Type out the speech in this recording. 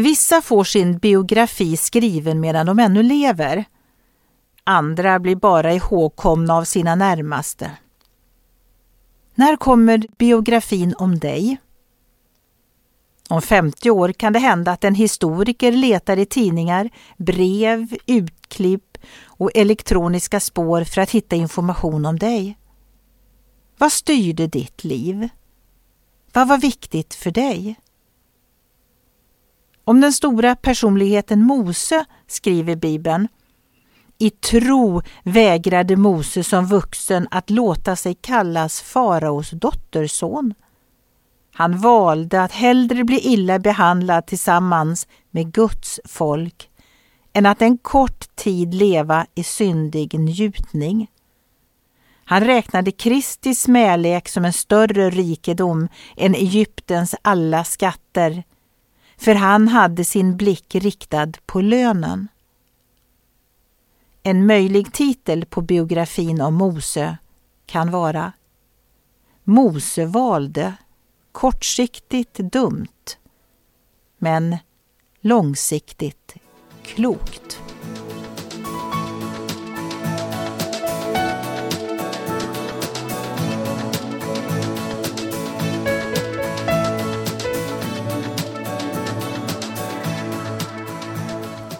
Vissa får sin biografi skriven medan de ännu lever. Andra blir bara ihågkomna av sina närmaste. När kommer biografin om dig? Om 50 år kan det hända att en historiker letar i tidningar, brev, utklipp och elektroniska spår för att hitta information om dig. Vad styrde ditt liv? Vad var viktigt för dig? Om den stora personligheten Mose skriver Bibeln i tro vägrade Mose som vuxen att låta sig kallas faraos dotterson. Han valde att hellre bli illa behandlad tillsammans med Guds folk än att en kort tid leva i syndig njutning. Han räknade Kristi smälek som en större rikedom än Egyptens alla skatter, för han hade sin blick riktad på lönen. En möjlig titel på biografin om Mose kan vara Mose valde kortsiktigt dumt, men långsiktigt klokt.